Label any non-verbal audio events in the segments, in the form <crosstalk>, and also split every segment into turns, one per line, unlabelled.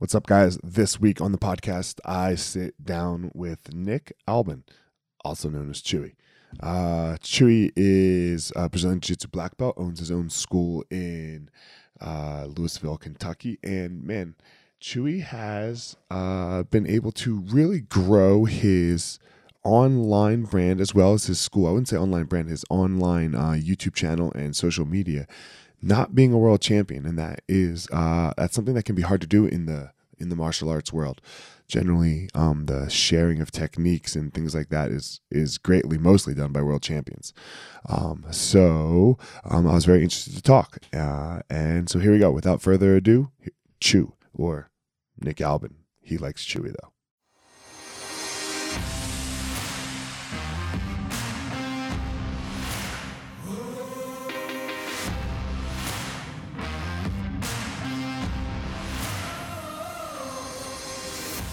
What's up, guys? This week on the podcast, I sit down with Nick Albin, also known as Chewy. Uh, Chewy is a Brazilian Jiu Jitsu black belt, owns his own school in uh, Louisville, Kentucky. And man, Chewy has uh, been able to really grow his online brand as well as his school. I wouldn't say online brand, his online uh, YouTube channel and social media not being a world champion, and that is uh, that's something that can be hard to do in the in the martial arts world. Generally, um, the sharing of techniques and things like that is is greatly mostly done by world champions. Um, so um, I was very interested to talk, uh, and so here we go. Without further ado, Chew or Nick Albin. He likes Chewy though.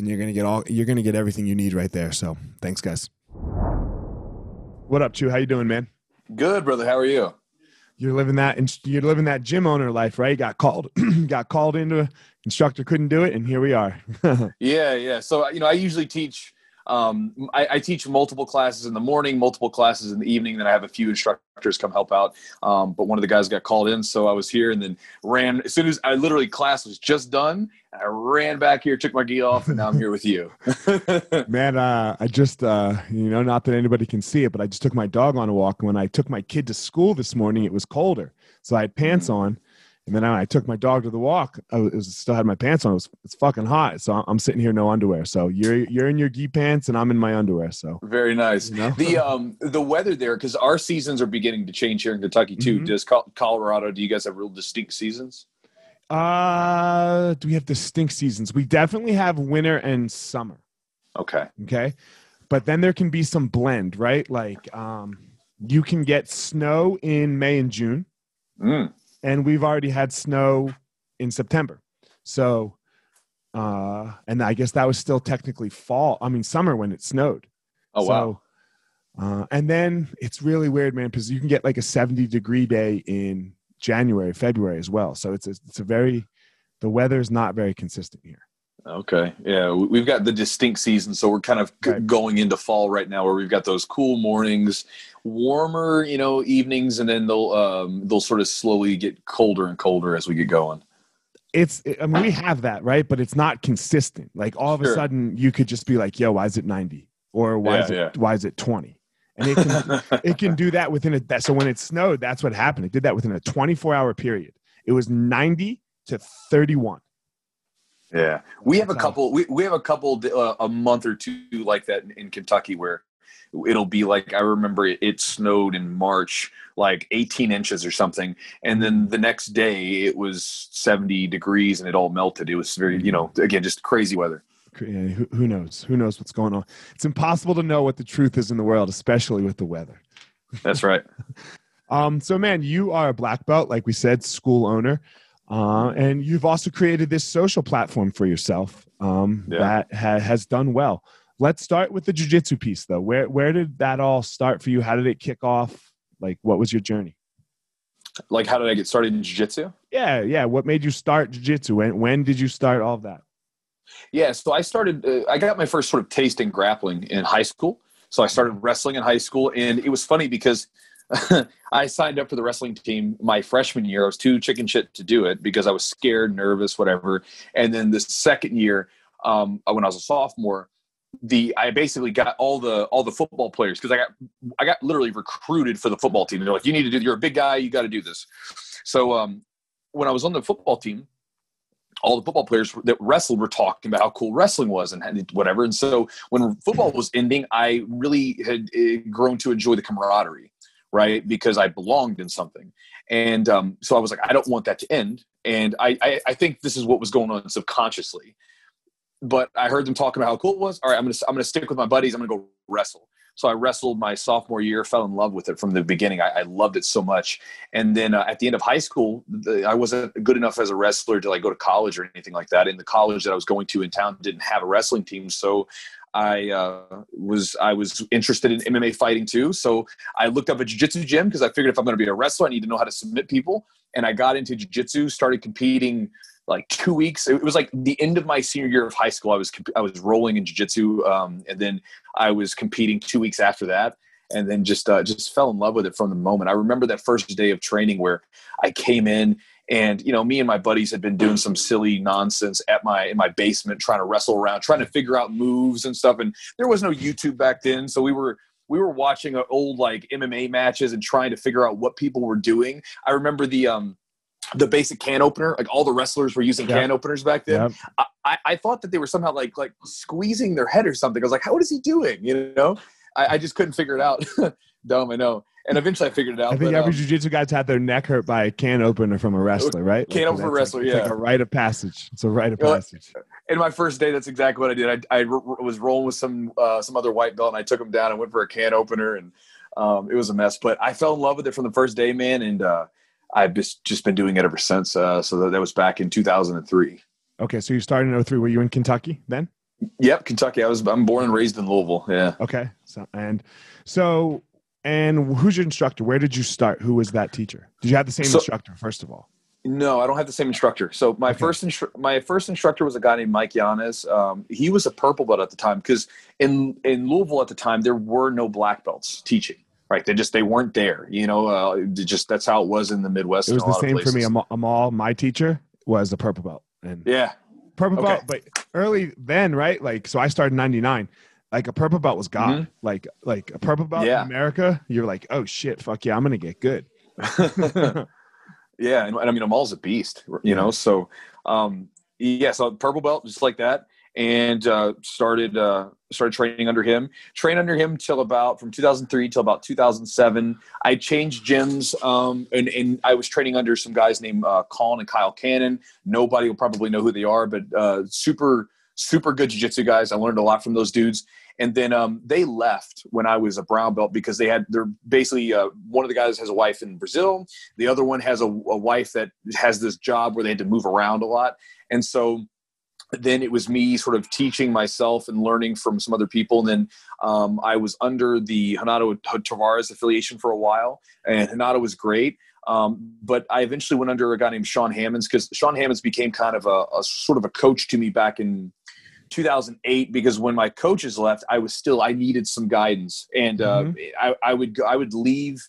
and you're gonna get all you're gonna get everything you need right there. So thanks, guys. What up, Chew? How you doing, man?
Good, brother. How are you?
You're living that you're living that gym owner life, right? Got called <clears throat> got called into instructor couldn't do it, and here we are. <laughs>
yeah, yeah. So you know, I usually teach. Um, I, I, teach multiple classes in the morning, multiple classes in the evening. Then I have a few instructors come help out. Um, but one of the guys got called in, so I was here and then ran as soon as I literally class was just done. I ran back here, took my gi off, and now I'm here with you. <laughs>
Man, uh, I just, uh, you know, not that anybody can see it, but I just took my dog on a walk. And when I took my kid to school this morning, it was colder. So I had pants mm-hmm. on. And then I took my dog to the walk. I was, still had my pants on. It was, it's fucking hot. So I'm sitting here no underwear. So you're you're in your gi pants and I'm in my underwear. So
very nice. You know? The um the weather there because our seasons are beginning to change here in Kentucky too. Mm-hmm. Does Colorado? Do you guys have real distinct seasons?
Uh, do we have distinct seasons? We definitely have winter and summer.
Okay.
Okay. But then there can be some blend, right? Like, um, you can get snow in May and June,
Mm.
And we've already had snow in September. So, uh, and I guess that was still technically fall. I mean, summer when it snowed.
Oh wow.
So, uh, and then it's really weird, man, because you can get like a 70 degree day in January, February as well. So it's a, it's a very, the weather is not very consistent here.
Okay. Yeah, we- we've got the distinct season, so we're kind of
Right.
going into fall right now, where we've got those cool mornings, warmer, you know, evenings, and then they'll um, they'll sort of slowly get colder and colder as we get going.
It's, I mean, we have that, right? But it's not consistent. Like all of a sudden you could just be like, yo, why is it 90? Or why
Yeah,
is it,
yeah.
why is it 20? And it can, <laughs> it can do that within a, that, so when it snowed, that's what happened. It did that within a 24 hour period. It was 90 to 31.
Yeah, we have a couple. We, we have a couple uh, a month or two like that in, in Kentucky where it'll be like I remember it, it snowed in March, like 18 inches or something, and then the next day it was 70 degrees and it all melted. It was very, you know, again just crazy weather.
Yeah, who, who knows? Who knows what's going on? It's impossible to know what the truth is in the world, especially with the weather.
That's right. <laughs>
Um, so, man, you are a black belt, like we said, school owner, uh, and you've also created this social platform for yourself um,
Yeah.
that ha- has done well. Let's start with the jujitsu piece, though. Where where did that all start for you? How did it kick off? Like, what was your journey?
Like, how did I get started in jiu-jitsu?
Yeah, yeah. What made you start jujitsu? When when did you start all of that?
Yeah, so I started. Uh, I got my first sort of taste in grappling in high school. So I started wrestling in high school, and it was funny because <laughs> I signed up for the wrestling team my freshman year. I was too chicken shit to do it because I was scared, nervous, whatever. And then the second year, um, when I was a sophomore, the I basically got all the all the football players because I got I got literally recruited for the football team. They're like, you need to do. You're a big guy. You got to do this. So um, when I was on the football team, all the football players that wrestled were talking about how cool wrestling was and whatever. And so when football was ending, I really had uh, grown to enjoy the camaraderie, right? Because I belonged in something. And um, so I was like, I don't want that to end. And I, I, I think this is what was going on subconsciously. But I heard them talking about how cool it was. All right, I'm gonna I'm gonna stick with my buddies. I'm gonna go wrestle. So I wrestled my sophomore year, fell in love with it from the beginning. I, I loved it so much. And then uh, at the end of high school, the, I wasn't good enough as a wrestler to like go to college or anything like that. And the college that I was going to in town didn't have a wrestling team, so I uh, was I was interested in MMA fighting too. So I looked up a jiu-jitsu gym because I figured if I'm going to be a wrestler, I need to know how to submit people. And I got into jiu-jitsu, started competing like two weeks. It was like the end of my senior year of high school. I was I was rolling in jiu-jitsu, um, and then I was competing two weeks after that, and then just uh, just fell in love with it from the moment. I remember that first day of training where I came in. And you know, me and my buddies had been doing some silly nonsense at my in my basement, trying to wrestle around, trying to figure out moves and stuff. And there was no YouTube back then, so we were we were watching old like MMA matches and trying to figure out what people were doing. I remember the um the basic can opener, like all the wrestlers were using
Yep.
can openers back then.
Yep.
I, I, I thought that they were somehow like like squeezing their head or something. I was like, how is he doing? You know, I, I just couldn't figure it out. <laughs> Dumb, I know. And eventually I figured it out.
I think
but,
every
um,
jujitsu guy's had their neck hurt by a can opener from a wrestler, right?
Can
Like,
opener
that's
wrestler,
like, it's
yeah.
like a rite of passage. It's a rite of
You know,
passage.
in my first day, that's exactly what I did. I, I was rolling with some uh, some other white belt, and I took him down and went for a can opener, and um, it was a mess. But I fell in love with it from the first day, man, and uh, I've just just been doing it ever since. Uh, so that, that was back in 2003.
Okay, so you started in 03. Were you in Kentucky then?
Yep, Kentucky. I was I'm born and raised in Louisville. Yeah.
Okay. So and so and who's your instructor? Where did you start? Who was that teacher? Did you have the same
So-
instructor first of all?
No, I don't have the same instructor. So my
Okay.
first instru- my first instructor was a guy named Mike Yanes. Um, he was a purple belt at the time because in in Louisville at the time there were no black belts teaching. Right, they just they weren't there. You know, uh, just that's how it was in the Midwest.
It was
a
the same for me. Amal, Amal, my teacher, was a purple belt. And
Yeah,
purple
Okay.
belt, but early then, right? Like so I started in 99. Like a purple belt was God.
Mhm.
Like like a purple belt
Yeah.
in America, you're like, oh shit, fuck yeah, I'm gonna get good. <laughs>
yeah, and, and I mean Amal's a beast, you know. So, um, yeah, so purple belt just like that, and uh, started uh, started training under him. Trained under him till about from 2003 till about 2007. I changed gyms, um, and, and I was training under some guys named uh, Colin and Kyle Cannon. Nobody will probably know who they are, but uh, super super good jiu-jitsu guys. I learned a lot from those dudes. And then um, they left when I was a brown belt because they had they're basically uh, one of the guys has a wife in Brazil, the other one has a, a wife that has this job where they had to move around a lot, and so then it was me sort of teaching myself and learning from some other people. And then um, I was under the Renato Tavares affiliation for a while, and Renato was great. Um, but I eventually went under a guy named Sean Hammonds because Sean Hammonds became kind of a, a, sort of a coach to me back in 2008 because when my coaches left, I was still I needed some guidance, and uh, mm-hmm. I, I would I would leave.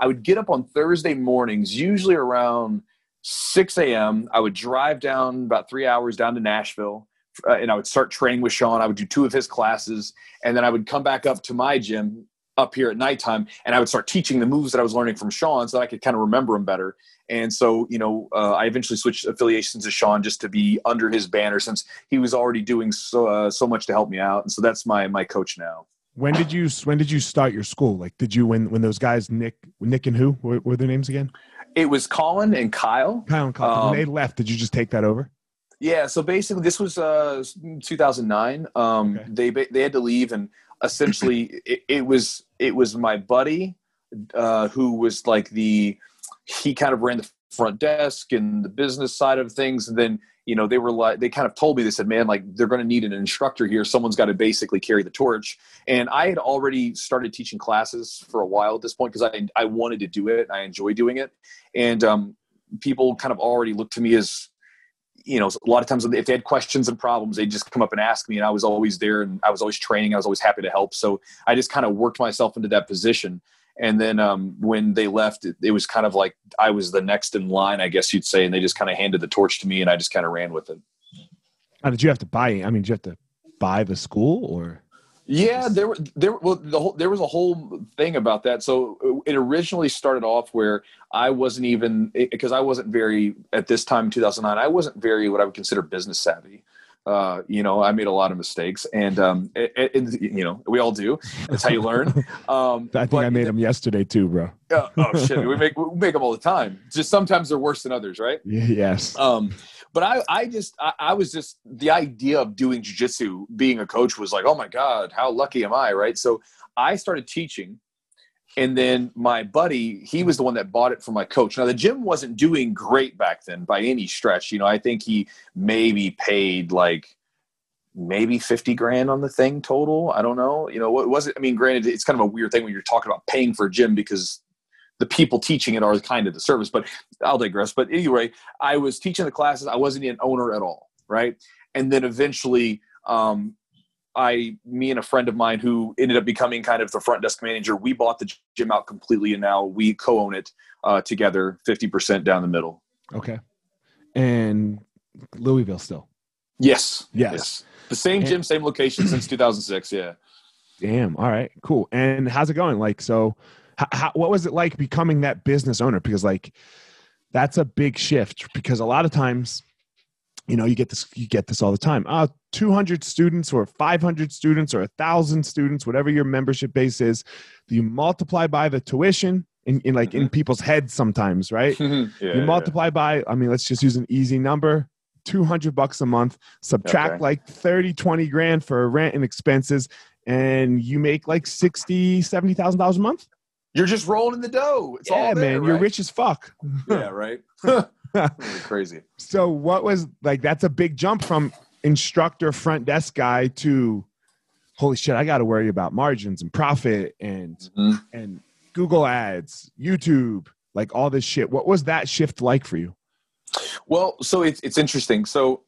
I would get up on Thursday mornings, usually around 6 a.m. I would drive down about three hours down to Nashville, uh, and I would start training with Sean. I would do two of his classes, and then I would come back up to my gym up here at nighttime and I would start teaching the moves that I was learning from Sean so I could kind of remember them better. And so, you know, uh, I eventually switched affiliations to Sean just to be under his banner since he was already doing so uh, so much to help me out. And so that's my my coach now.
When did you when did you start your school? Like, did you when when those guys Nick Nick and who what were their names again?
It was Colin and Kyle.
Kyle and Kyle. Um, when they left, did you just take that over?
Yeah. So basically, this was uh, 2009. Um, okay. They they had to leave and essentially it, it, was it was my buddy uh, who was like the he kind of ran the front desk and the business side of things and then you know they were like they kind of told me they said man like they're going to need an instructor here someone's got to basically carry the torch and i had already started teaching classes for a while at this point because I, I wanted to do it i enjoy doing it and um, people kind of already looked to me as you know, a lot of times if they had questions and problems, they'd just come up and ask me, and I was always there, and I was always training. I was always happy to help. So I just kind of worked myself into that position. And then um, when they left, it, it, was kind of like I was the next in line, I guess you'd say, and they just kind of handed the torch to me, and I just kind of ran with it.
How did you have to buy? I mean, did you have to buy the school, or?
Yeah, there were there well the whole there was a whole thing about that. So it originally started off where I wasn't even because I wasn't very at this time 2009 I wasn't very what I would consider business savvy. Uh, you know, I made a lot of mistakes, and um, it, it, you know, we all do. That's how you learn. <laughs> Um,
I think but, I made them yesterday too, bro.
Uh, oh <laughs> shit, we make we make them all the time. Just sometimes they're worse than others, right?
Yes.
Um, but I, I just, I, I was just the idea of doing jujitsu, being a coach was like, oh my god, how lucky am I, right? So I started teaching, and then my buddy, he was the one that bought it for my coach. Now the gym wasn't doing great back then by any stretch. You know, I think he maybe paid like maybe 50 grand on the thing total. I don't know. You know, what was it? I mean, granted, it's kind of a weird thing when you're talking about paying for a gym because the people teaching it are kind of the service, but I'll digress. But anyway, I was teaching the classes. I wasn't an owner at all, right? And then eventually, um, I, me and a friend of mine who ended up becoming kind of the front desk manager, we bought the gym out completely, and now we co-own it uh, together, fifty percent down the middle.
Okay, and Louisville still.
Yes.
Yes. yes.
The same and, gym, same location since 2006. Yeah.
Damn. All right. Cool. And how's it going? Like, so how, what was it like becoming that business owner? Because like that's a big shift. Because a lot of times, you know, you get this you get this all the time. Uh, 200 students or 500 students or a thousand students, whatever your membership base is, you multiply by the tuition in, in like mm-hmm. in people's heads sometimes, right? <laughs> yeah, you multiply yeah. by, I mean, let's just use an easy number. 200 bucks a month subtract okay. like 30 20 grand for rent and expenses and you make like 60 70 thousand dollars a month
you're just rolling in the dough. It's
yeah,
there,
man.
Right?
You're rich as fuck.
yeah, right. <laughs> <laughs> <laughs> crazy.
So, what was like? That's a big jump from instructor, front desk guy to holy shit. I got to worry about margins and profit and mm-hmm. and Google Ads, YouTube, like all this shit. What was that shift like for you?
Well, so it's it's interesting. So,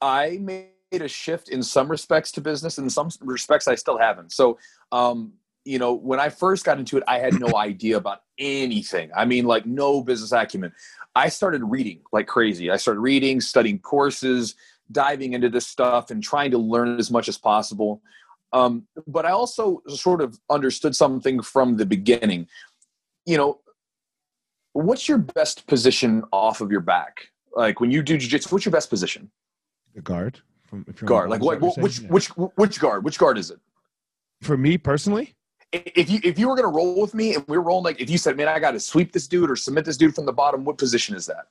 I made a shift in some respects to business, and in some respects I still haven't. So, um, you know, when I first got into it, I had no <clears throat> idea about anything. I mean, like no business acumen. I started reading like crazy. I started reading, studying courses, diving into this stuff, and trying to learn as much as possible. Um, but I also sort of understood something from the beginning. You know, what's your best position off of your back? Like when you do jujitsu, what's your best position?
The guard.
From, guard. Like what? Which, yeah. which which guard? Which guard is it?
For me personally,
if you if you were going to roll with me and we were rolling like if you said man i got to sweep this dude or submit this dude from the bottom what position is that?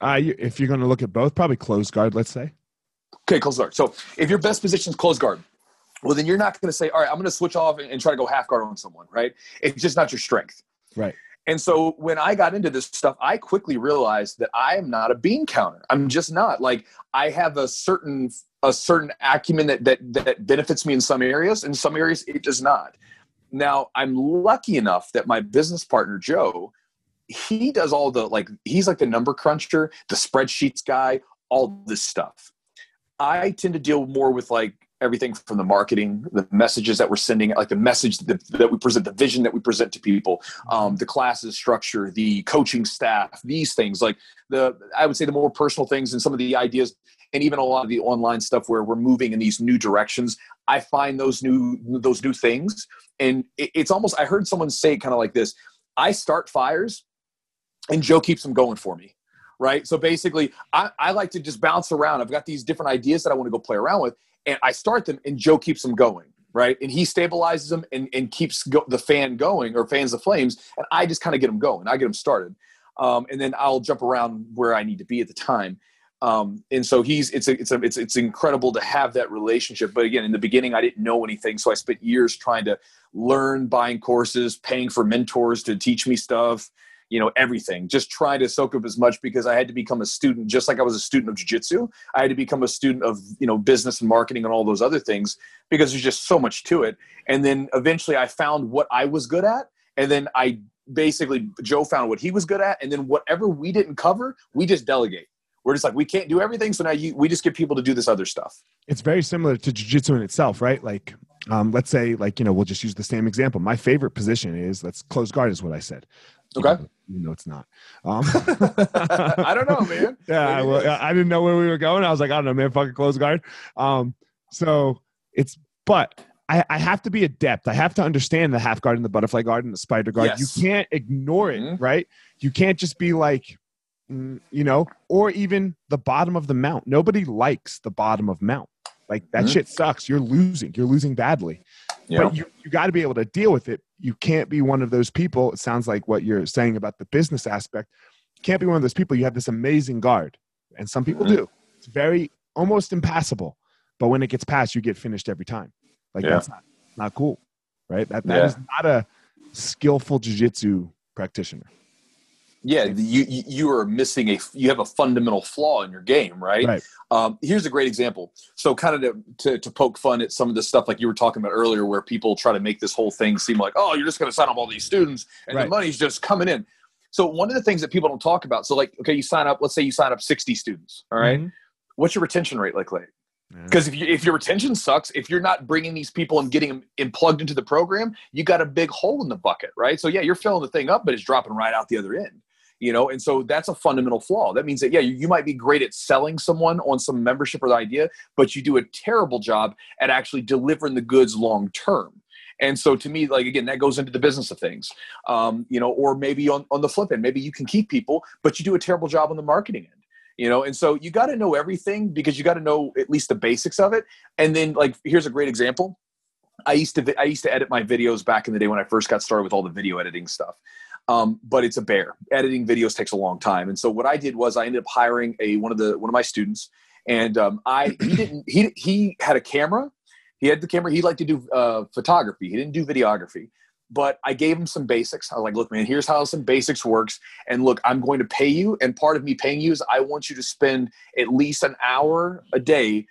Uh, if you're going to look at both probably close guard let's say.
Okay close guard. So if your best position is close guard well then you're not going to say all right i'm going to switch off and, and try to go half guard on someone right? It's just not your strength.
Right.
And so when I got into this stuff, I quickly realized that I am not a bean counter. I'm just not. Like I have a certain a certain acumen that that that benefits me in some areas, in some areas it does not. Now I'm lucky enough that my business partner Joe, he does all the like he's like the number cruncher, the spreadsheets guy, all this stuff. I tend to deal more with like everything from the marketing, the messages that we're sending, like the message that, that we present, the vision that we present to people, um, the classes structure, the coaching staff, these things like the, I would say the more personal things and some of the ideas and even a lot of the online stuff where we're moving in these new directions. I find those new, those new things. And it, it's almost, I heard someone say kind of like this, I start fires and Joe keeps them going for me right? So basically, I, I, like to just bounce around. I've got these different ideas that I want to go play around with, and I start them, and Joe keeps them going, right? And he stabilizes them and, and keeps go, the fan going or fans the flames, and I just kind of get them going. I get them started, um, and then I'll jump around where I need to be at the time. Um, and so he's it's a, it's a, it's it's incredible to have that relationship. But again, in the beginning, I didn't know anything, so I spent years trying to learn, buying courses, paying for mentors to teach me stuff you know everything. Just try to soak up as much because i had to become a student just like i was a student of jiu-jitsu. I had to become a student of you know business and marketing and all those other things because there's just so much to it. And then eventually i found what i was good at and then i basically joe found what he was good at and then whatever we didn't cover we just delegate. We're just like we can't do everything so now you, we just get people to do this other stuff.
It's very similar to jiu-jitsu in itself right? Like um, let's say like you know we'll just use the same example. My favorite position is let's close guard is what i said
okay
you know it's not. Um, <laughs> <laughs>
I don't know, man.
Yeah, well, I didn't know where we were going. I was like, I don't know, man. Fucking close guard. Um, so it's, but I, I, have to be adept. I have to understand the half guard and the butterfly guard and the spider guard. Yes. You can't ignore it, mm-hmm. right? You can't just be like, mm, you know, or even the bottom of the mount. Nobody likes the bottom of mount. Like that mm-hmm. shit sucks. You're losing. You're losing badly. Yeah. But you, you got to be able to deal with it. You can't be one of those people. It sounds like what you're saying about the business aspect. You can't be one of those people. You have this amazing guard, and some people mm-hmm. do. It's very almost impassable. But when it gets past, you get finished every time. Like yeah. that's not, not cool, right? That that yeah. is not a skillful jujitsu practitioner
yeah you you are missing a you have a fundamental flaw in your game right, right. Um, here's a great example so kind of to, to, to, poke fun at some of the stuff like you were talking about earlier where people try to make this whole thing seem like oh you're just going to sign up all these students and right. the money's just coming in so one of the things that people don't talk about so like okay you sign up let's say you sign up 60 students all right? mm-hmm. what's your retention rate like like because if, you, if your retention sucks, if you're not bringing these people and getting them in plugged into the program, you got a big hole in the bucket, right? So yeah, you're filling the thing up, but it's dropping right out the other end you know and so that's a fundamental flaw. That means that yeah you, you might be great at selling someone on some membership or the idea but you do a terrible job at actually delivering the goods long term. And so to me like again that goes into the business of things um, you know or maybe on, on the flip end maybe you can keep people but you do a terrible job on the marketing end you know? And so you got to know everything because you got to know at least the basics of it. And then like here's a great example. I used to i used to edit my videos back in the day when i first got started with all the video editing stuff um, but it's a bear. Editing videos takes a long time, and so what I did was I ended up hiring a one of the one of my students, and um, I he <clears throat> didn't he he had a camera, he had the camera. He liked to do uh, photography. He didn't do videography, but I gave him some basics. I was like, look, man, here's how some basics works, and look, I'm going to pay you, and part of me paying you is I want you to spend at least an hour a day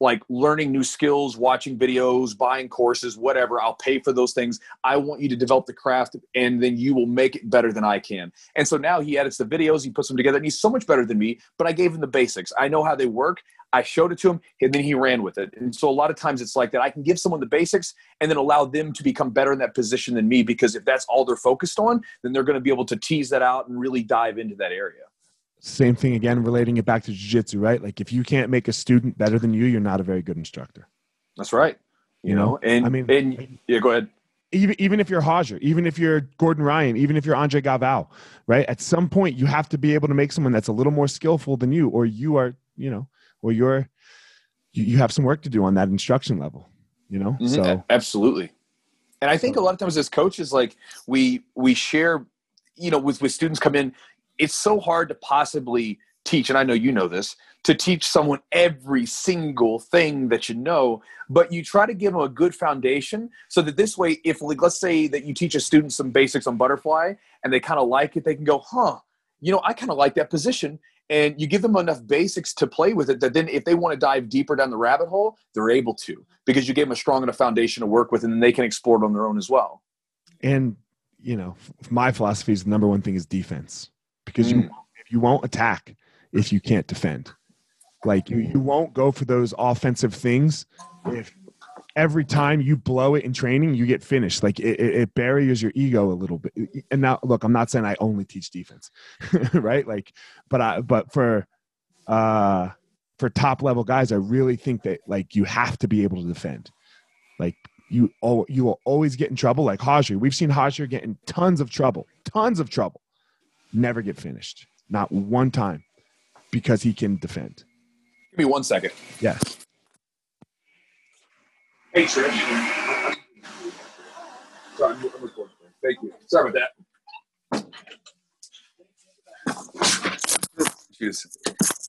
like learning new skills, watching videos, buying courses, whatever. I'll pay for those things. I want you to develop the craft and then you will make it better than I can. And so now he edits the videos, he puts them together, and he's so much better than me, but I gave him the basics. I know how they work. I showed it to him and then he ran with it. And so a lot of times it's like that. I can give someone the basics and then allow them to become better in that position than me because if that's all they're focused on, then they're going to be able to tease that out and really dive into that area.
Same thing again, relating it back to jiu-jitsu, right? Like if you can't make a student better than you, you're not a very good instructor.
That's right. You, you know? know, and I mean, and, yeah, go ahead.
Even even if you're Roger, even if you're Gordon Ryan, even if you're Andre Galvao, right? At some point, you have to be able to make someone that's a little more skillful than you, or you are, you know, or you're, you, you have some work to do on that instruction level. You know,
mm-hmm. so absolutely. And I think a lot of times as coaches, like we we share, you know, with with students come in, it's so hard to possibly teach, and I know you know this, to teach someone every single thing that you know, but you try to give them a good foundation so that this way, if like, let's say that you teach a student some basics on butterfly and they kind of like it, they can go, huh, you know, I kind of like that position. And you give them enough basics to play with it that then if they want to dive deeper down the rabbit hole, they're able to because you gave them a strong enough foundation to work with and they can explore it on their own as well.
And, you know, my philosophy is the number one thing is defense because mm. you, if you won't attack if you can't defend. Like you, you won't go for those offensive things if every time you blow it in training, you get finished. Like it, it, buries your ego a little bit. And now, look, I'm not saying I only teach defense, <laughs> right? Like, but I, but for, uh, for top level guys, I really think that like you have to be able to defend. Like you, oh, you will always get in trouble. Like Roger, we've seen Roger get in tons of trouble, tons of trouble, never get finished, not one time, because he can defend.
Give me one second.
Yes.
Hey, Trish. Sorry, I'm recording. Thank you. Sorry about that. She was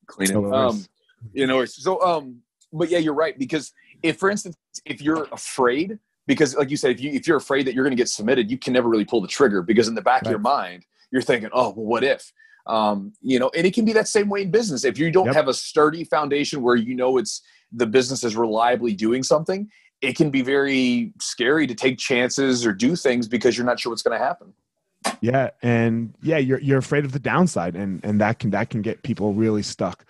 cleaning. Um, you know, so um, but yeah, you're right because if, for instance, if you're afraid, because like you said, if you if you're afraid that you're going to get submitted, you can never really pull the trigger because in the back right. of your mind, you're thinking, oh, well, what if? Um, you know, and it can be that same way in business. If you don't yep. have a sturdy foundation where you know it's the business is reliably doing something, it can be very scary to take chances or do things because you're not sure what's going to happen.
Yeah, and yeah, you're you're afraid of the downside, and and that can that can get people really stuck.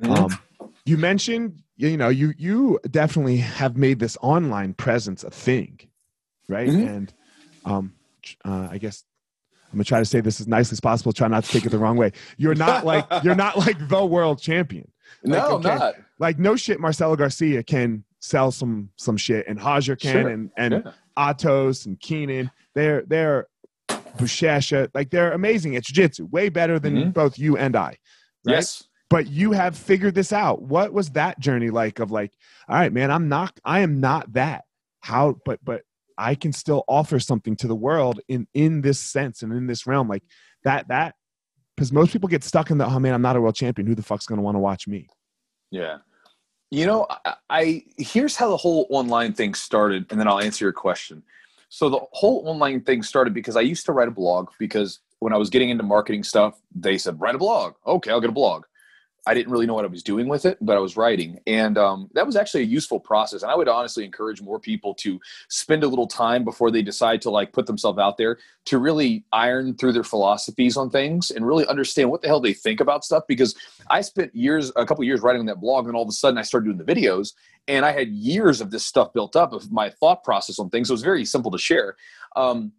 Mm-hmm. Um, you mentioned, you know, you you definitely have made this online presence a thing, right? Mm-hmm. And um, uh, I guess I'm gonna try to say this as nicely as possible. Try not to take it the wrong way. You're not like <laughs> you're not like the world champion.
Like, no, okay, not.
Like no shit. Marcelo Garcia can sell some some shit, and Hajar can, sure. and and yeah. Atos and Keenan. They're they're Buchecha, like they're amazing at jiu-jitsu, way better than mm-hmm. both you and I.
Right? Yes.
But you have figured this out. What was that journey like of like, all right, man, I'm not I am not that. How but but I can still offer something to the world in in this sense and in this realm. Like that that because most people get stuck in the oh man, I'm not a world champion. Who the fuck's gonna want to watch me?
Yeah. You know, I, I here's how the whole online thing started, and then I'll answer your question. So the whole online thing started because I used to write a blog because when I was getting into marketing stuff, they said write a blog. Okay, I'll get a blog. I didn't really know what I was doing with it, but I was writing. And um, that was actually a useful process. And I would honestly encourage more people to spend a little time before they decide to like put themselves out there to really iron through their philosophies on things and really understand what the hell they think about stuff. Because I spent years, a couple years writing that blog, and all of a sudden I started doing the videos and I had years of this stuff built up of my thought process on things. So it was very simple to share. Um,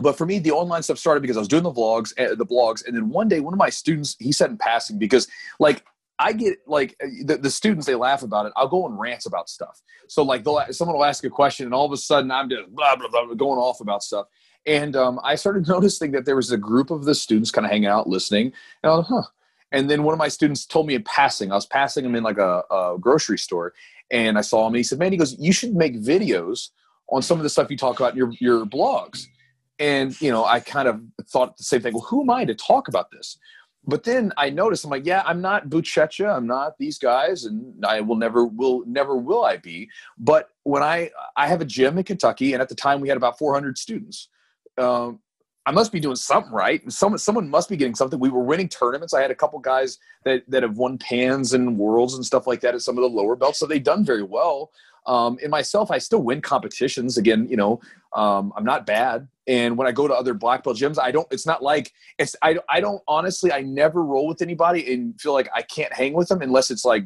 but for me the online stuff started because i was doing the vlogs uh, the blogs and then one day one of my students he said in passing because like I get like the, the students they laugh about it. I'll go on rants about stuff. So like they'll someone will ask a question and all of a sudden I'm just blah blah blah going off about stuff. And um, I started <laughs> noticing that there was a group of the students kind of hanging out listening. And I was huh. And then one of my students told me in passing. I was passing him in like a, a grocery store, and I saw him. And he said, "Man, he goes, you should make videos on some of the stuff you talk about in your your blogs." And, you know, I kind of thought the same thing. Well, who am I to talk about this? But then I noticed, I'm like, yeah, I'm not Buchecha. I'm not these guys. And I will never, will never will I be. But when I, I have a gym in Kentucky and at the time we had about 400 students. Um, I must be doing something right. Someone, someone must be getting something. We were winning tournaments. I had a couple guys that, that have won pans and worlds and stuff like that at some of the lower belts. So they've done very well. Um, in myself, I still win competitions. Again, you know, um, I'm not bad. And when I go to other black belt gyms, I don't. It's not like it's. I. I don't honestly. I never roll with anybody and feel like I can't hang with them unless it's like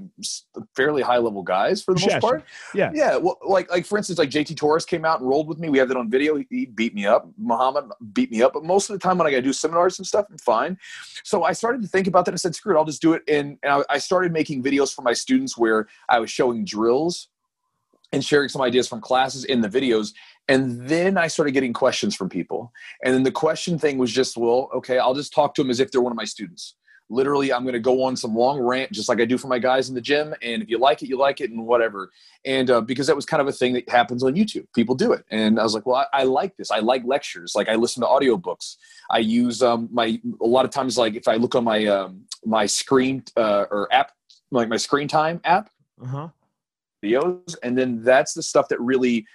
fairly high level guys for the most part.
Yeah.
Yeah. Well, like like for instance, like JT Torres came out and rolled with me. We have that on video. He beat me up. Muhammad beat me up. But most of the time when I got to do seminars and stuff, I'm fine. So I started to think about that. I said, screw it. I'll just do it. And, and I, I started making videos for my students where I was showing drills and sharing some ideas from classes in the videos. And then I started getting questions from people. And then the question thing was just, well, okay, I'll just talk to them as if they're one of my students. literally i'm going to go on some long rant just like i do for my guys in the gym and if you like it you like it and whatever and uh, because that was kind of a thing that happens on youtube people do it and i was like well I, I like this i like lectures like i listen to audiobooks i use um, my a lot of times like if i look on my um, my screen uh, or app like my screen time app
Uh-huh.
Videos and then that's the stuff that really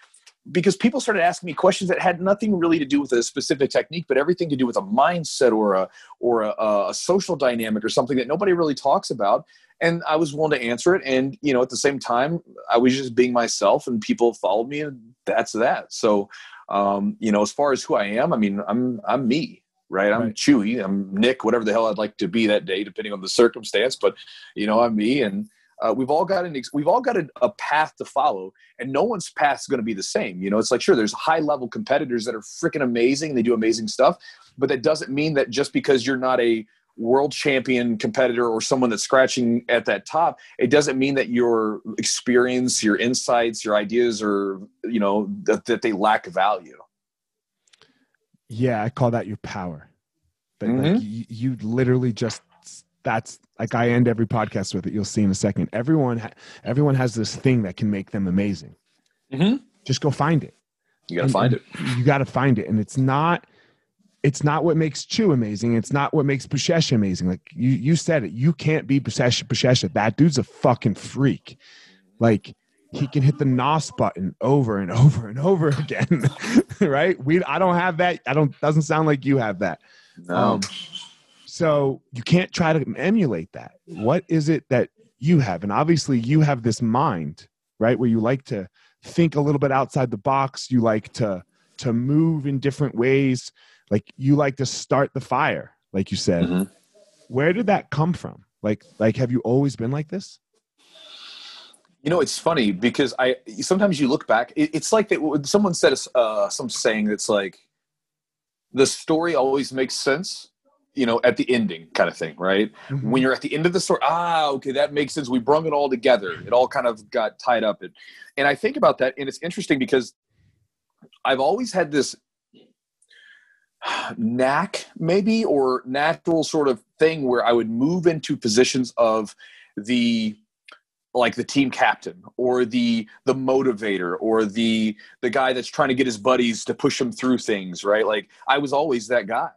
because people started asking me questions that had nothing really to do with a specific technique but everything to do with a mindset or a or a, a social dynamic or something that nobody really talks about. And i was willing to answer it. And you know at the same time i was just being myself and people followed me and that's that. So um, you know as far as who i am i mean i'm i'm me right? I'm
Right.
chewy i'm nick whatever the hell i'd like to be that day depending on the circumstance but you know i'm me. And uh, we've all got an ex- we've all got a, a path to follow and no one's path is going to be the same you know? It's like sure there's high level competitors that are freaking amazing they do amazing stuff but that doesn't mean that just because you're not a world champion competitor or someone that's scratching at that top it doesn't mean that your experience your insights your ideas are you know that, that they lack value.
Yeah, I call that your power. That, like, you, you literally just that's like I end every podcast with it. You'll see in a second. Everyone, ha- everyone has this thing that can make them amazing.
Mhm.
Just go find it.
you got to
And-
find it
You got to find it, and it's not. It's not what makes Chew amazing. It's not what makes Buchecha amazing. Like you, you said it. You can't be Buchecha. Buchecha. That dude's a fucking freak. Like he can hit the nos button over and over and over again. <laughs> right? We. I don't have that. I don't. Doesn't sound like you have that.
no
Um, so you can't try to emulate that. What is it that you have? And obviously, you have this mind, right, where you like to think a little bit outside the box. You like to to move in different ways. Like you like to start the fire, like you said.
Mhm.
Where did that come from? Like, like have you always been like this?
You know, it's funny because I sometimes you look back. It, it's like that. Someone said uh, some saying that's like, the story always makes sense. You know, at the ending, kind of thing, right?
Mm-hmm.
When you're at the end of the story, ah, okay, that makes sense. We brung it all together. It all kind of got tied up, and and I think about that, and it's interesting because I've always had this <sighs> knack, maybe, or natural sort of thing where I would move into positions of the like the team captain or the the motivator or the the guy that's trying to get his buddies to push him through things right like i was always that guy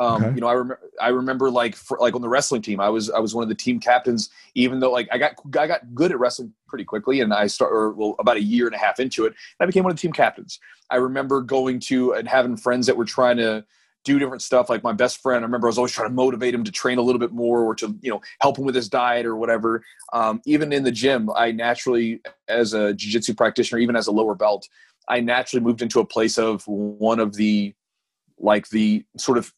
um,
Okay.
you know i remember i remember like for, like on the wrestling team i was i was one of the team captains even though like i got i got good at wrestling pretty quickly and i started or, well about a year and a half into it and i became one of the team captains i remember going to and having friends that were trying to do different stuff. Like my best friend, I remember I was always trying to motivate him to train a little bit more or to, you know, help him with his diet or whatever. Um, even in the gym, I naturally, as a jiu-jitsu practitioner, even as a lower belt, I naturally moved into a place of one of the, like the sort of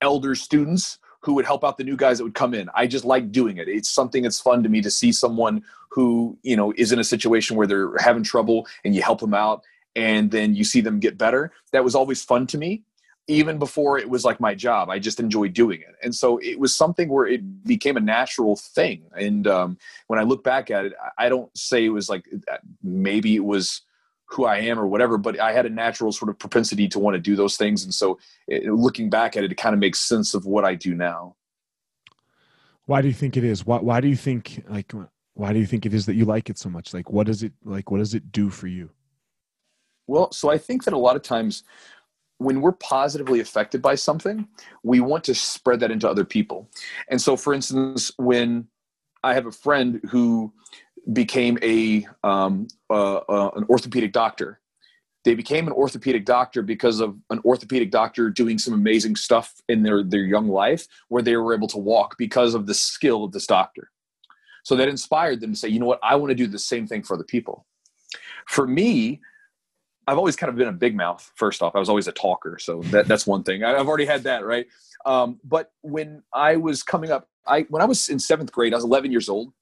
elder students who would help out the new guys that would come in. I just like doing it. It's something that's fun to me to see someone who, you know, is in a situation where they're having trouble and you help them out and then you see them get better. That was always fun to me even before it was like my job i just enjoyed doing it and so it was something where it became a natural thing and um, when i look back at it I- don't say it was like uh, maybe it was who i am or whatever but i had a natural sort of propensity to want to do those things and so it, looking back at it it kind of makes sense of what i do now
Why do you think it is? Why, why do you think like why do you think it is that you like it so much? Like what does it like what does it do for you?
Well, so I think that a lot of times when we're positively affected by something, we want to spread that into other people. And so, for instance, when I have a friend who became a um, uh, uh, an orthopedic doctor, they became an orthopedic doctor because of an orthopedic doctor doing some amazing stuff in their their young life, where they were able to walk because of the skill of this doctor. So that inspired them to say, you know what, I want to do the same thing for other people. For me, I've always kind of been a big mouth. First off, I was always a talker, so that, that's one thing. I've already had that, right? Um, but when I was coming up, I when I was in seventh grade, I was 11 years old.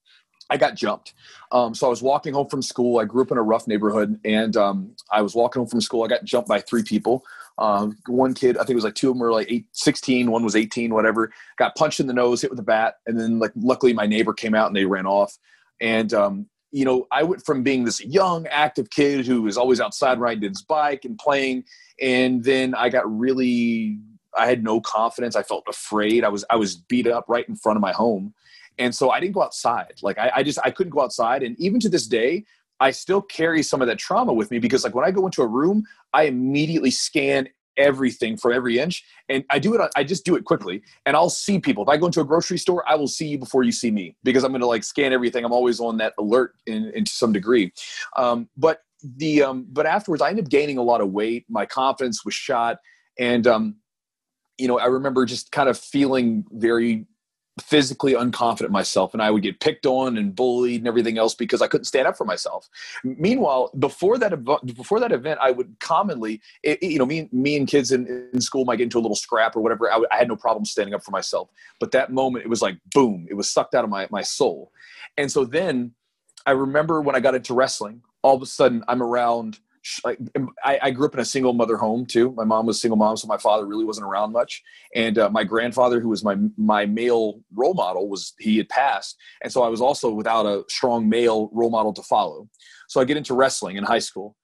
I got jumped. Um, so I was walking home from school. I grew up in a rough neighborhood, and um, I was walking home from school. I got jumped by three people. Um, one kid, I think it was like two of them were like eight, 16, one was 18, whatever. Got punched in the nose, hit with a bat, and then like luckily my neighbor came out and they ran off. And um, you know, I went from being this young, active kid who was always outside riding his bike and playing, and then I got really I had no confidence. I felt afraid. I was I was beat up right in front of my home, and so I didn't go outside. Like I, I just I couldn't go outside. And even to this day, I still carry some of that trauma with me because like when I go into a room, I immediately scan everything for every inch. And i do it i just do it quickly. And i'll see people. If i go into a grocery store i will see you before you see me because i'm going to like scan everything. I'm always on that alert in, in to some degree. Um, but the um, but afterwards i ended up gaining a lot of weight. My confidence was shot. And um, you know i remember just kind of feeling very physically unconfident myself and I would get picked on and bullied and everything else because I couldn't stand up for myself. Meanwhile, before that before that event, I would commonly, it, you know, me, me and kids in, in school might get into a little scrap or whatever. I, I had no problem standing up for myself. But that moment, it was like boom, it was sucked out of my, my soul. And so then I remember when I got into wrestling, all of a sudden I'm around – I, I, grew up in a single mother home too. My mom was single mom, so my father really wasn't around much. And uh, my grandfather, who was my my male role model, was he had passed, and so I was also without a strong male role model to follow. So I get into wrestling in high school,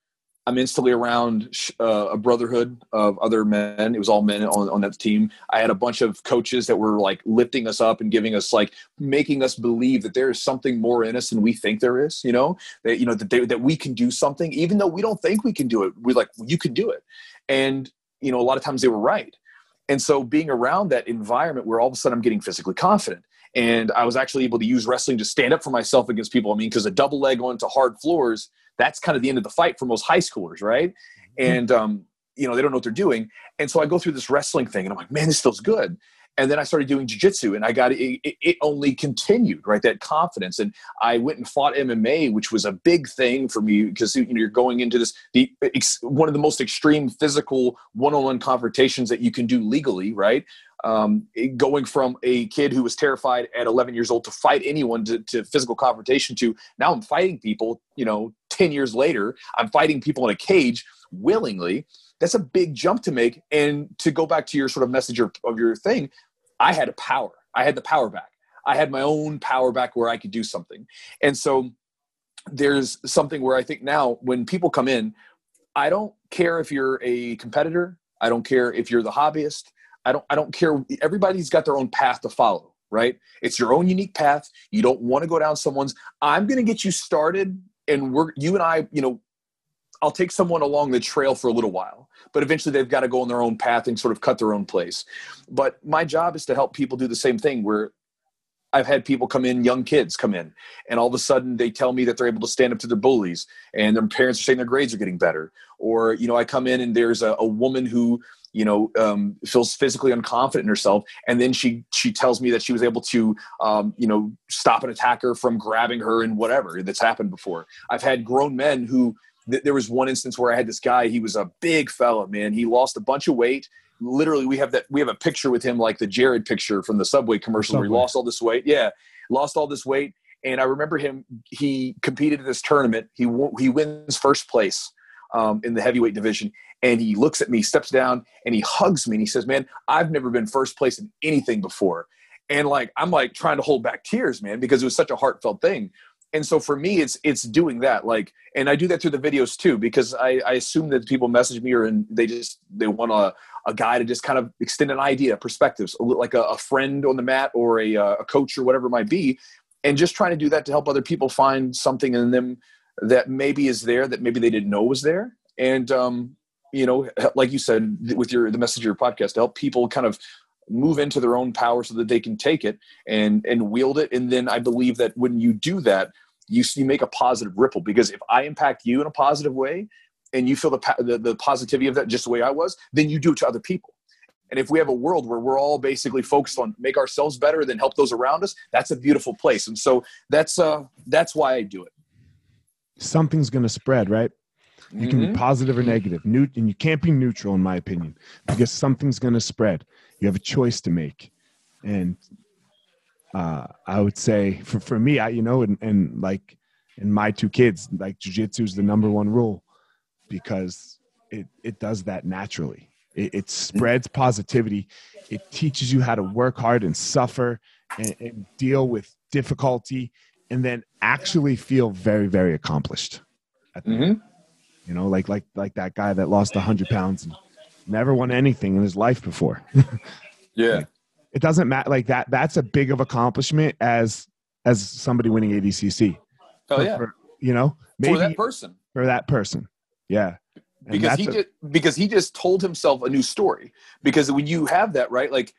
I'm instantly around uh, a brotherhood of other men. It was all men on, on that team. I had a bunch of coaches that were like lifting us up and giving us like making us believe that there is something more in us than we think there is. You know that you know that they, that we can do something even though we don't think we can do it. We're like you can do it, and you know a lot of times they were right. And so being around that environment where all of a sudden I'm getting physically confident and I was actually able to use wrestling to stand up for myself against people. I mean, because a double leg onto hard floors that's kind of the end of the fight for most high schoolers, right? Mm-hmm. And um, you know, they don't know what they're doing. And so I go through this wrestling thing and I'm like, man, this feels good. And then I started doing jujitsu and I got it, it, it, only continued, right? That confidence. And I went and fought MMA, which was a big thing for me because you know, you're going into this, the one of the most extreme physical one-on-one confrontations that you can do legally, right? um, going from a kid who was terrified at 11 years old to fight anyone to, to, physical confrontation to now I'm fighting people, you know, 10 years later, I'm fighting people in a cage willingly. That's a big jump to make. And to go back to your sort of message of, of your thing, I had a power. I had the power back. I had my own power back where I could do something. And so there's something where I think now when people come in, I don't care if you're a competitor. I don't care if you're the hobbyist. I don't I don't care. Everybody's got their own path to follow, right? It's your own unique path. You don't want to go down someone's. I'm going to get you started, and we're you and I, you know, I'll take someone along the trail for a little while, but eventually they've got to go on their own path and sort of cut their own place. But my job is to help people do the same thing where I've had people come in, young kids come in, and all of a sudden they tell me that they're able to stand up to their bullies, and their parents are saying their grades are getting better. Or you know, I come in and there's a, a woman who you know um, feels physically unconfident in herself, and then she she tells me that she was able to um, you know stop an attacker from grabbing her and whatever that's happened before. I've had grown men who there was one instance where I had this guy. He was a big fella, man. He lost a bunch of weight literally we have that we have a picture with him like the Jared picture from the Subway commercial Subway. where he lost all this weight. Yeah, lost all this weight, and I remember him. He competed in this tournament. He he wins first place um, in the heavyweight division, and he looks at me, steps down, and he hugs me, and he says, "Man, I've never been first place in anything before." And like I'm like trying to hold back tears, man, because it was such a heartfelt thing and so for me it's it's doing that like and i do that through the videos too because i i assume that people message me or and they just they want a, a guy to just kind of extend an idea perspectives like a, a friend on the mat or a, uh, a coach or whatever it might be and just trying to do that to help other people find something in them that maybe is there that maybe they didn't know was there and um you know like you said with your the message of your podcast help people kind of move into their own power so that they can take it and and wield it. And then i believe that when you do that you, you make a positive ripple. Because if i impact you in a positive way and you feel the, the, the positivity of that just the way i was then you do it to other people. And if we have a world where we're all basically focused on make ourselves better than help those around us that's a beautiful place. And so that's uh that's why i do it.
Something's going to spread right you can mm-hmm. be positive or negative. negative, and you can't be neutral, in my opinion, because something's going to spread. You have a choice to make, and uh, I would say for for me, I you know, and, and like in my two kids, like jujitsu is the number one rule because it it does that naturally. It, it spreads positivity. It teaches you how to work hard and suffer and, and deal with difficulty, and then actually feel very very accomplished. Mm-hmm. You know, like like like that guy that lost hundred pounds and never won anything in his life before. <laughs>
Yeah.
it doesn't matter like that. That's a big of accomplishment as as somebody winning ADCC.
Oh
For-
yeah.
for, you know, maybe
For that person.
for that person. Yeah. And
because he
a-
just because he just told himself a new story because when you have that right like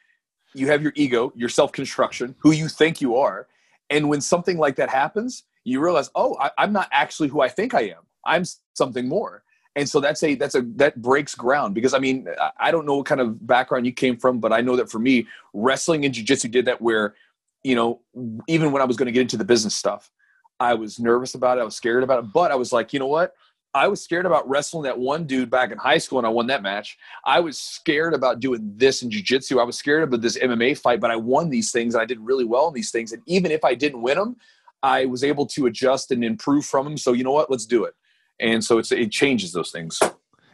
you have your ego your self-construction who you think you are and when something like that happens you realize oh I, i'm not actually who i think i am i'm something more and so that's a that's a that breaks ground because i mean I- don't know what kind of background you came from but i know that for me wrestling and jiu-jitsu did that where you know even when i was going to get into the business stuff i was nervous about it i was scared about it but i was like you know what I was scared about wrestling that one dude back in high school and I won that match. I was scared about doing this in jiu-jitsu. I was scared about this MMA fight, but I won these things and I did really well in these things. And even if I didn't win them, I was able to adjust and improve from them. So you know what? Let's do it. And so it's it changes those things.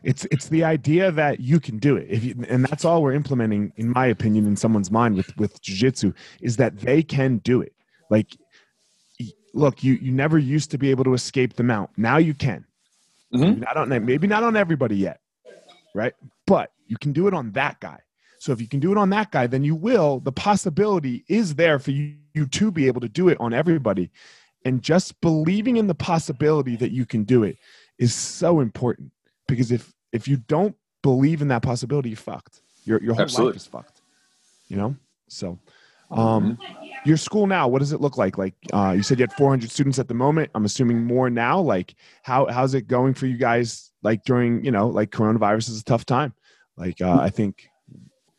it's it's the idea that you can do it. If you, and that's all we're implementing in my opinion in someone's mind with with jiu-jitsu is that they can do it. Like look you you never used to be able to escape the mount. Now you can.
Mhm.
not on maybe not on everybody yet right? But you can do it on that guy. So if you can do it on that guy then you will the possibility is there for you, you to be able to do it on everybody and just believing in the possibility that you can do it is so important because if if you don't believe in that possibility you're fucked. Your, your whole
Absolutely.
life is fucked you know? So um your school now what does it look like? Like uh you said you had 400 students at the moment. I'm assuming more now. Like how how's it going for you guys like during you know like coronavirus is a tough time? Like uh i think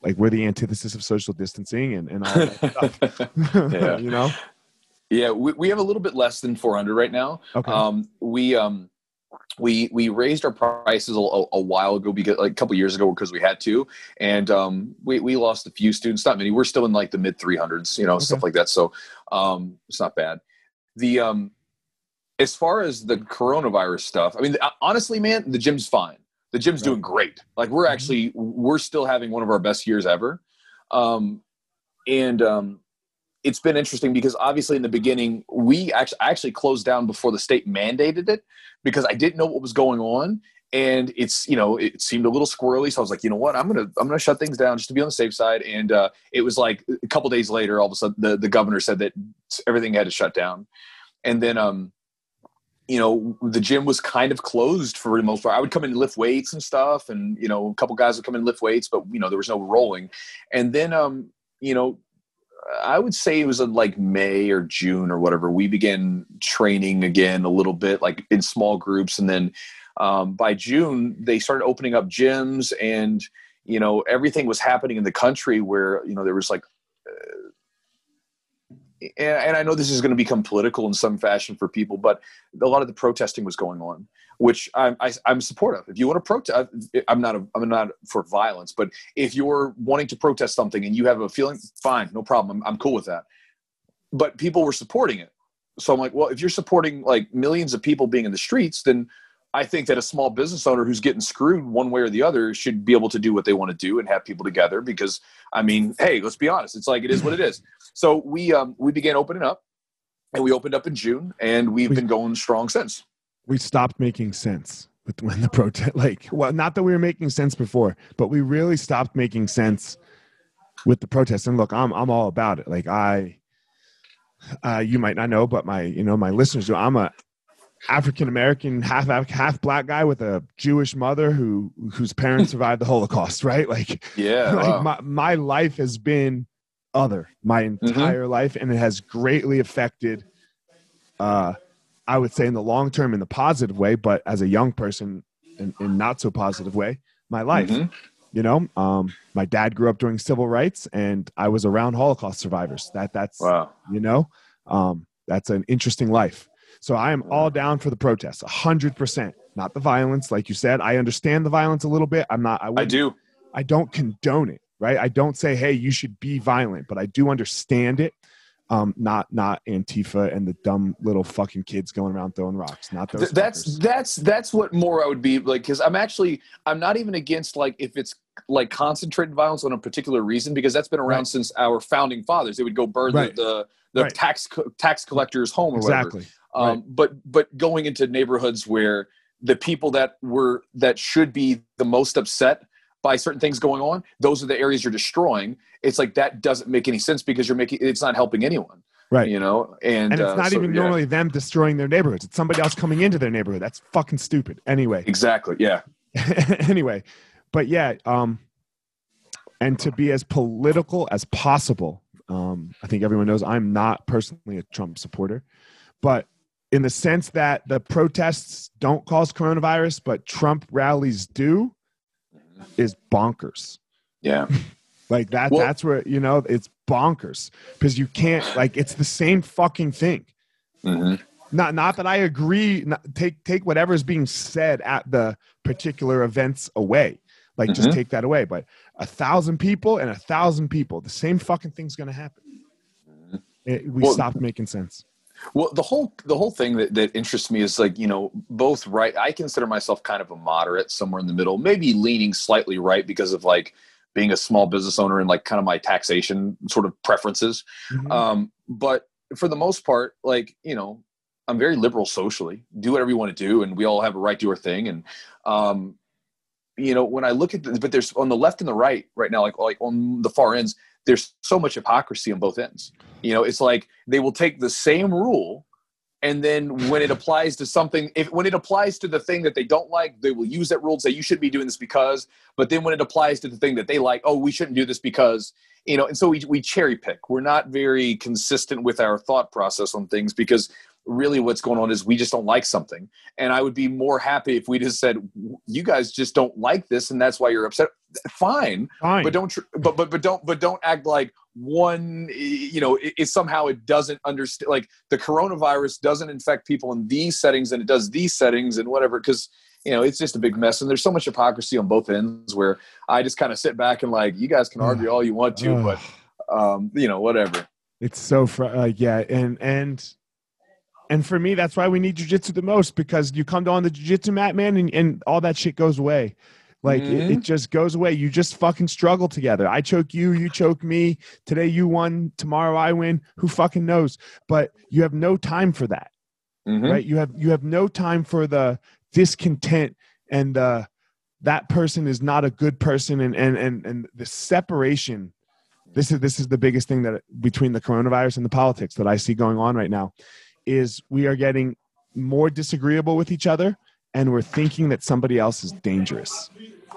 like we're the antithesis of social distancing and, and all that stuff <laughs> <laughs>
Yeah.
you know
yeah, we, we have a little bit less than 400 right now.
okay
Um, we um, we we raised our prices a, a, while ago because like a couple years ago because we had to, and um, we we lost a few students, not many. We're still in like the mid 300s, you know, stuff like that. So um, it's not bad. The um, as far as the coronavirus stuff, I mean, honestly, man, the gym's fine. The gym's
Right.
doing great. Like we're actually we're still having one of our best years ever, um, and um, it's been interesting because obviously in the beginning we actually I actually closed down before the state mandated it because I didn't know what was going on. And it's you know it seemed a little squirrely. So I was like you know what? I'm gonna I'm gonna shut things down just to be on the safe side. And uh, it was like a couple days later all of a sudden the, the governor said that everything had to shut down. And then um you know the gym was kind of closed for the most part. I would come in and lift weights and stuff. And you know a couple guys would come in and lift weights but you know there was no rolling. And then um you know I would say it was in like May or June or whatever. We began training again a little bit, like in small groups, and then um, by June they started opening up gyms, and you know everything was happening in the country where you know there was like. Uh, and, and I know this is going to become political in some fashion for people, but a lot of the protesting was going on, which I'm I, I'm supportive. If you want to protest, I'm not a, I'm not for violence, but if you're wanting to protest something and you have a feeling, fine, no problem. I'm, I'm cool with that. But people were supporting it. So I'm like, well, if you're supporting like millions of people being in the streets, then I think that a small business owner who's getting screwed one way or the other should be able to do what they want to do and have people together. Because I mean, hey, let's be honest, it's like it is what it is. So we um, we began opening up, and we opened up in June, and we've been going strong since.
We stopped making sense with when the protest <laughs> like well not that we were making sense before but we really stopped making sense with the protests. And look i'm i'm all about it. Like i uh you might not know but my you know my listeners do i'm a african american half half black guy with a jewish mother who whose parents survived the holocaust <laughs> right? Like
Yeah, <laughs>
like
wow.
my, my life has been other my entire life and it has greatly affected uh i would say in the long term in the positive way but as a young person in, in not so positive way my life
Mhm.
you know um my dad grew up during civil rights and i was around holocaust survivors that that's
wow.
you know um that's an interesting life so i am all down for the protests 100% not the violence like you said i understand the violence a little bit i'm not i,
I do.
I don't condone it, right? I don't say, hey, you should be violent, but I do understand it. Um, not not Antifa and the dumb little fucking kids going around throwing rocks. Not those.
Th- that's
fuckers.
that's that's what more I would be like because I'm actually I'm not even against like if it's like concentrated violence on a particular reason because that's been around
Right.
since our founding fathers. They would go burn
Right.
the the, the
Right.
tax co- tax collector's home or whatever.
exactly.
Um,
Right.
But but going into neighborhoods where the people that were that should be the most upset by certain things going on, those are the areas you're destroying. It's like that doesn't make any sense because you're making it's not helping anyone.
Right.
You know, and,
and it's
uh,
not
so,
even
yeah.
normally them destroying their neighborhoods. It's somebody else coming into their neighborhood. That's fucking stupid. Anyway.
exactly. Yeah. <laughs>
anyway, but yeah, um, and to be as political as possible. Um, I think everyone knows I'm not personally a Trump supporter, but in the sense that the protests don't cause coronavirus, but Trump rallies do, is bonkers.
Yeah.
Like that.
Well-
that's where you know it's bonkers because you can't like it's the same fucking thing.
hmm
Not not that I agree. Not, take take whatever is being said at the particular events away. Like just
Mhm.
take that away. But a thousand people and a thousand people, the same fucking thing's gonna happen. It- we
Well-
stopped making sense.
Well, the whole the whole thing that, that interests me is like you know both right. I consider myself kind of a moderate, somewhere in the middle, maybe leaning slightly right because of like being a small business owner and like kind of my taxation sort of preferences.
Mhm.
Um, but for the most part, like you know, I'm very liberal socially. Do whatever you want to do, and we all have a right to our thing. And um, you know, when I look at the, but there's on the left and the right right now, like like on the far ends, there's so much hypocrisy on both ends. You know, it's like they will take the same rule and then when it applies to something if when it applies to the thing that they don't like they will use that rule and say you should be doing this because but then when it applies to the thing that they like oh we shouldn't do this because you know and so we, we cherry pick we're not very consistent with our thought process on things because really what's going on is we just don't like something. And i would be more happy if we just said you guys just don't like this and that's why you're upset. Fine
Fine.
but don't tr- but but but don't but don't act like one you know it, it somehow it doesn't understand like the coronavirus doesn't infect people in these settings and it does these settings and whatever because you know it's just a big mess and there's so much hypocrisy on both ends where i just kind of sit back and like you guys can argue all you want to but um you know whatever.
It's so fr- uh, yeah, and and and for me, that's why we need jujitsu the most because you come on the jujitsu mat, man, and, and all that shit goes away. Like it,
Mhm.
it just goes away. You just fucking struggle together. I choke you, you choke me. Today you won, tomorrow I win. Who fucking knows? But you have no time for that,
Mhm.
right? You have you have no time for the discontent and uh, that person is not a good person, and and and and the separation this is this is the biggest thing that between the coronavirus and the politics that I see going on right now is we are getting more disagreeable with each other and we're thinking that somebody else is dangerous.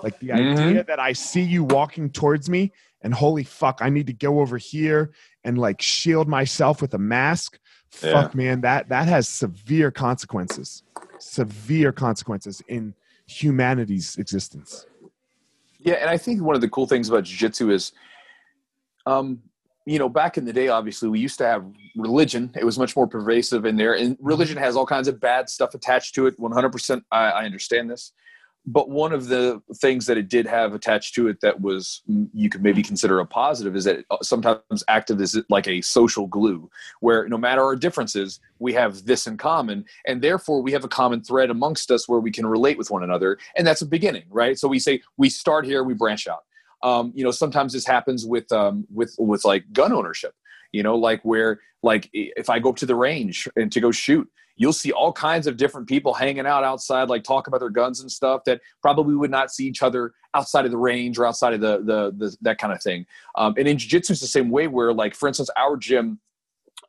Like the
Mhm.
idea that I see you walking towards me and holy fuck, I need to go over here and like shield myself with a mask.
Yeah.
Fuck man, that that has severe consequences. Severe consequences in humanity's existence.
Yeah, and I think one of the cool things about jiu-jitsu is, um, you know, back in the day, obviously, we used to have religion. It was much more pervasive in there, and religion has all kinds of bad stuff attached to it. One hundred percent, I understand this. But one of the things that it did have attached to it that was mm, you could maybe consider a positive is that it sometimes acted as like a social glue, where no matter our differences, we have this in common, and therefore we have a common thread amongst us where we can relate with one another, and that's a beginning, right? So we say we start here, we branch out. Um, you know, sometimes this happens with um, with with like gun ownership. You know, like where like if I go up to the range and to go shoot, you'll see all kinds of different people hanging out outside, like talk about their guns and stuff that probably would not see each other outside of the range or outside of the the, the that kind of thing. Um, and in jiu-jitsu, it's the same way. Where like for instance, our gym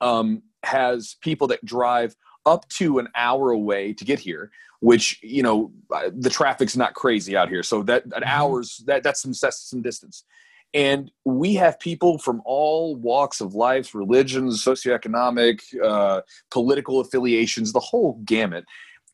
um, has people that drive up to an hour away to get here which you know the traffic's not crazy out here. So that an hours that that's some that's some distance. And we have people from all walks of life religions socioeconomic uh, political affiliations the whole gamut.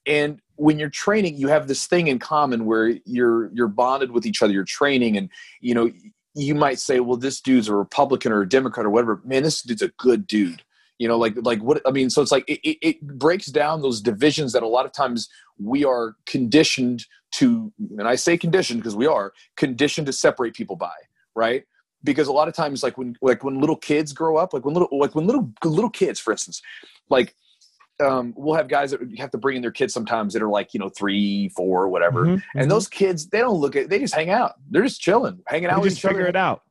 And when you're training you have this thing in common where you're you're bonded with each other you're training and you know you might say well this dude's a republican or a democrat or whatever. Man this dude's a good dude you know like like what i mean so it's like it, it, it breaks down those divisions that a lot of times we are conditioned to and i say conditioned because we are conditioned to separate people by right? Because a lot of times like when like when little kids grow up like when little like when little little kids for instance like um, we'll have guys that have to bring in their kids sometimes that are like you know three four whatever.
Mhm,
and
mhm.
those kids they don't look at they just hang out. They're just chilling hanging out
we
with
just
each
figure
other
it out.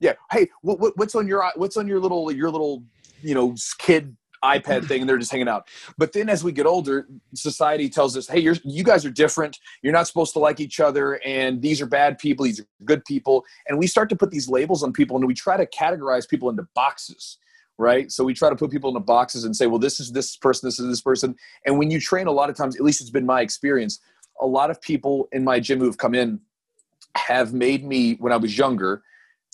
yeah. Hey what, what, what's on your what's on your little your little you know kid iPad thing and they're just hanging out. But then as we get older, society tells us, hey, you're, you guys are different. You're not supposed to like each other. And these are bad people. These are good people. And we start to put these labels on people and we try to categorize people into boxes. Right. So we try to put people into boxes and say, well, this is this person, this is this person. And when you train, a lot of times, at least it's been my experience, a lot of people in my gym who have come in have made me, when I was younger,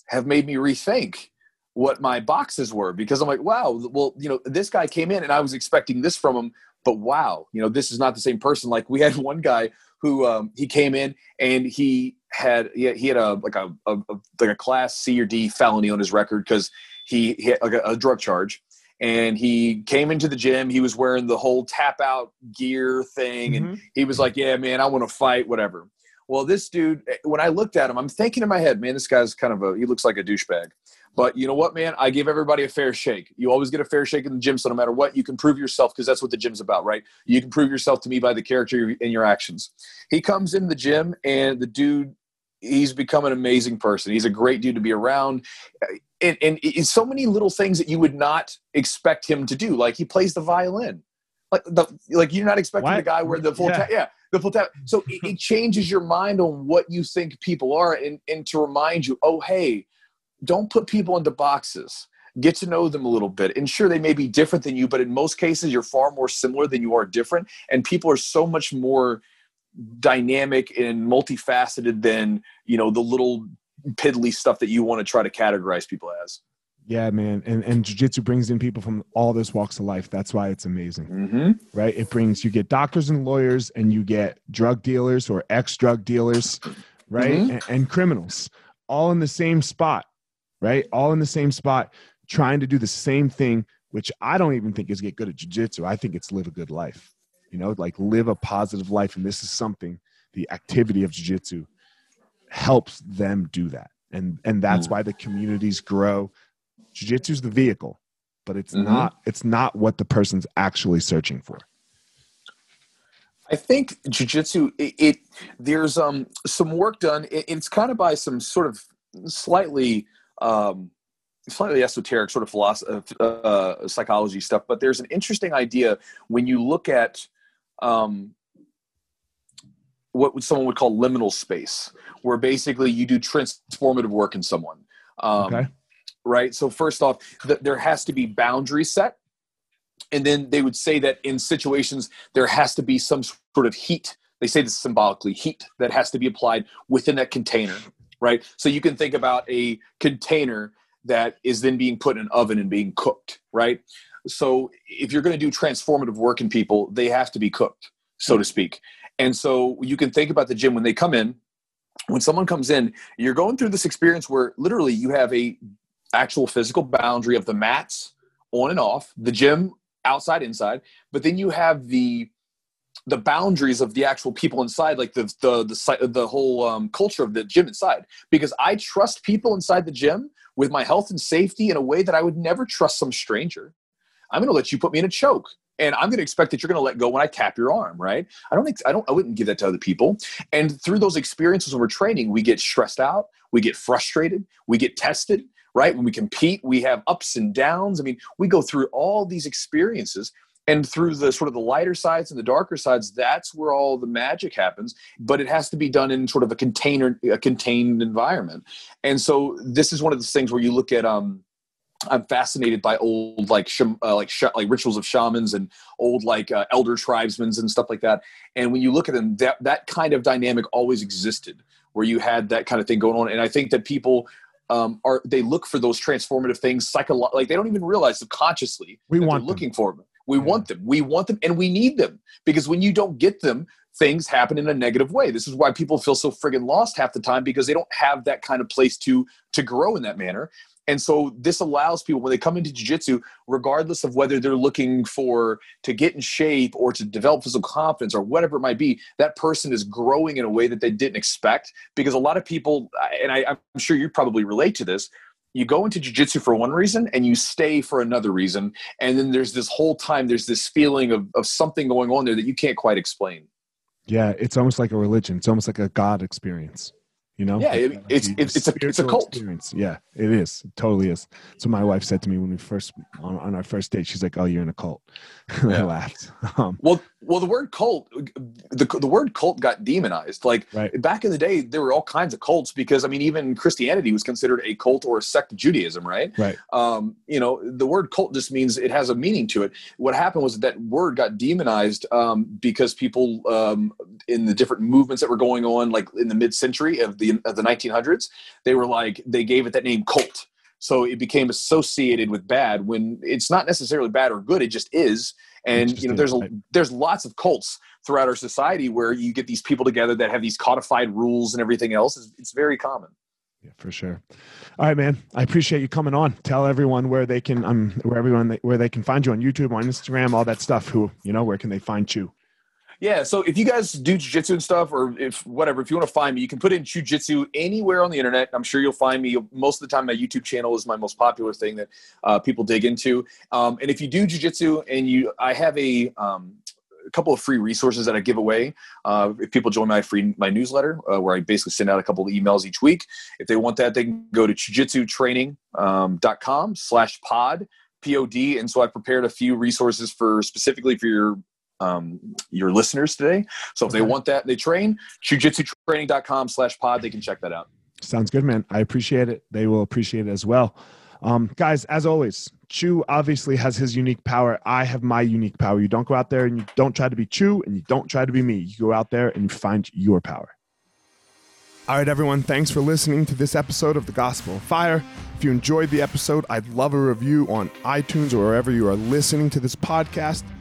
have made me rethink what my boxes were because I'm like, wow, well, you know, this guy came in and I was expecting this from him, but wow, you know, this is not the same person. Like we had <laughs> one guy who um, he came in and he had he had, he had a like a, a, a, like a class C or D felony on his record because he, he had like a, a drug charge and he came into the gym. He was wearing the whole tap out gear thing, and mm-hmm. he was like, "Yeah, man, I want to fight, whatever." Well, this dude, eh, when I looked at him, I'm thinking in my head, man, this guy's kind of a he looks like a douchebag. But you know what, man? I give everybody a fair shake. You always get a fair shake in the gym. So no matter what, you can prove yourself because that's what the gym's about, right? You can prove yourself to me by the character in your actions. He comes in the gym and the dude, he's become an amazing person. He's a great dude to be around. And, and it's so many little things that you would not expect him to do. Like he plays the violin. Like the like you're not expecting what? the guy where the full yeah. Ta- yeah the full tap. So it, it <laughs> changes your mind on what you think people are, and and to remind you, oh hey, don't put people into boxes get to know them a little bit and sure they may be different than you but in most cases you're far more similar than you are different and people are so much more dynamic and multifaceted than you know the little piddly stuff that you want to try to categorize people as
yeah man and and jiu-jitsu brings in people from all those walks of life that's why it's amazing
mm-hmm.
right it brings you get doctors and lawyers and you get drug dealers or ex-drug dealers right mm-hmm. and, and criminals all in the same spot right? All in the same spot, trying to do the same thing, which I don't even think is get good at jujitsu. I think it's live a good life, you know, like live a positive life. And this is something the activity of jujitsu helps them do that. And and that's mm. why the communities grow. Jiu-jitsu is the vehicle, but it's mm-hmm. not it's not what the person's actually searching for.
I think jujitsu it, it there's um some work done. It, it's kind of by some sort of slightly um, slightly esoteric sort of philosophy, uh, uh, psychology stuff. But there's an interesting idea when you look at um, what someone would call liminal space, where basically you do transformative work in someone. Um, okay. Right. So first off, th- there has to be boundaries set. And then they would say that in situations there has to be some sort of heat. They say this symbolically, heat that has to be applied within that container right? So you can think about a container that is then being put in an oven and being cooked, right? So if you're going to do transformative work in people, they have to be cooked, so to speak. And so you can think about the gym when they come in. When someone comes in, you're going through this experience where literally you have a actual physical boundary of the mats on and off, the gym outside inside, but then you have the the boundaries of the actual people inside, like the the the the whole um, culture of the gym inside. Because I trust people inside the gym with my health and safety in a way that I would never trust some stranger. I'm going to let you put me in a choke, and I'm going to expect that you're going to let go when I tap your arm, right? I don't think I don't I wouldn't give that to other people. And through those experiences when we're training, we get stressed out, we get frustrated, we get tested, right? When we compete, we have ups and downs. I mean, we go through all these experiences and through the sort of the lighter sides and the darker sides that's where all the magic happens but it has to be done in sort of a container a contained environment and so this is one of those things where you look at um I'm fascinated by old like sh- uh, like sh- like rituals of shamans and old like uh, elder tribesmen and stuff like that. And when you look at them, that that kind of dynamic always existed, where you had that kind of thing going on. And I think that people um, are they look for those transformative things psycholo- like they don't even realize subconsciously
we want
looking for them. We yeah. want them. We want them and we need them because when you don't get them, things happen in a negative way. This is why people feel so friggin' lost half the time because they don't have that kind of place to to grow in that manner. And so this allows people when they come into jiu-jitsu, regardless of whether they're looking for to get in shape or to develop physical confidence or whatever it might be, that person is growing in a way that they didn't expect. Because a lot of people, and I, I'm sure you probably relate to this, you go into jiu-jitsu for one reason and you stay for another reason. And then there's this whole time there's this feeling of, of something going on there that you can't quite explain.
Yeah it's almost like a religion. It's almost like a god experience You know?
Yeah, it, it's it's it's a it's a cult.
Experience. Yeah, it is. It totally is. So my wife said to me when we first on, on our first date, she's like, "Oh, you're in a cult." <laughs> Yeah. I laughed. <laughs>
Um, well, well, the word cult, the the word cult got demonized. Like
right.
back in the day, there were all kinds of cults because I mean, even Christianity was considered a cult or a sect of Judaism, right?
Right.
Um, you know, the word cult just means it has a meaning to it. What happened was that word got demonized um, because people um, in the different movements that were going on, like in the mid-century of the of the 1900s, they were like they gave it that name cult. So it became associated with bad when it's not necessarily bad or good. It just is. And you know, there's a, there's lots of cults throughout our society where you get these people together that have these codified rules and everything else. It's, it's very common.
Yeah, for sure. All right, man. I appreciate you coming on. Tell everyone where they can um where everyone they, where they can find you on YouTube, on Instagram, all that stuff. Who you know, where can they find you?
Yeah, so if you guys do jujitsu and stuff, or if whatever, if you want to find me, you can put in Chewjitsu anywhere on the internet. I'm sure you'll find me. Most of the time, my YouTube channel is my most popular thing that uh, people dig into. Um, and if you do jujitsu and you, I have a um, a couple of free resources that I give away. Uh, if people join my free my newsletter, uh, where I basically send out a couple of emails each week. If they want that, they can go to jujitsutraining.com um, slash pod pod. And so I prepared a few resources for specifically for your um, your listeners today. So if they want that, they train jujitsutraining.com slash pod. They can check that out.
Sounds good, man. I appreciate it. They will appreciate it as well. Um, guys, as always, Chew obviously has his unique power. I have my unique power. You don't go out there and you don't try to be Chew and you don't try to be me. You go out there and you find your power. All right, everyone, thanks for listening to this episode of The Gospel of Fire. If you enjoyed the episode, I'd love a review on iTunes or wherever you are listening to this podcast.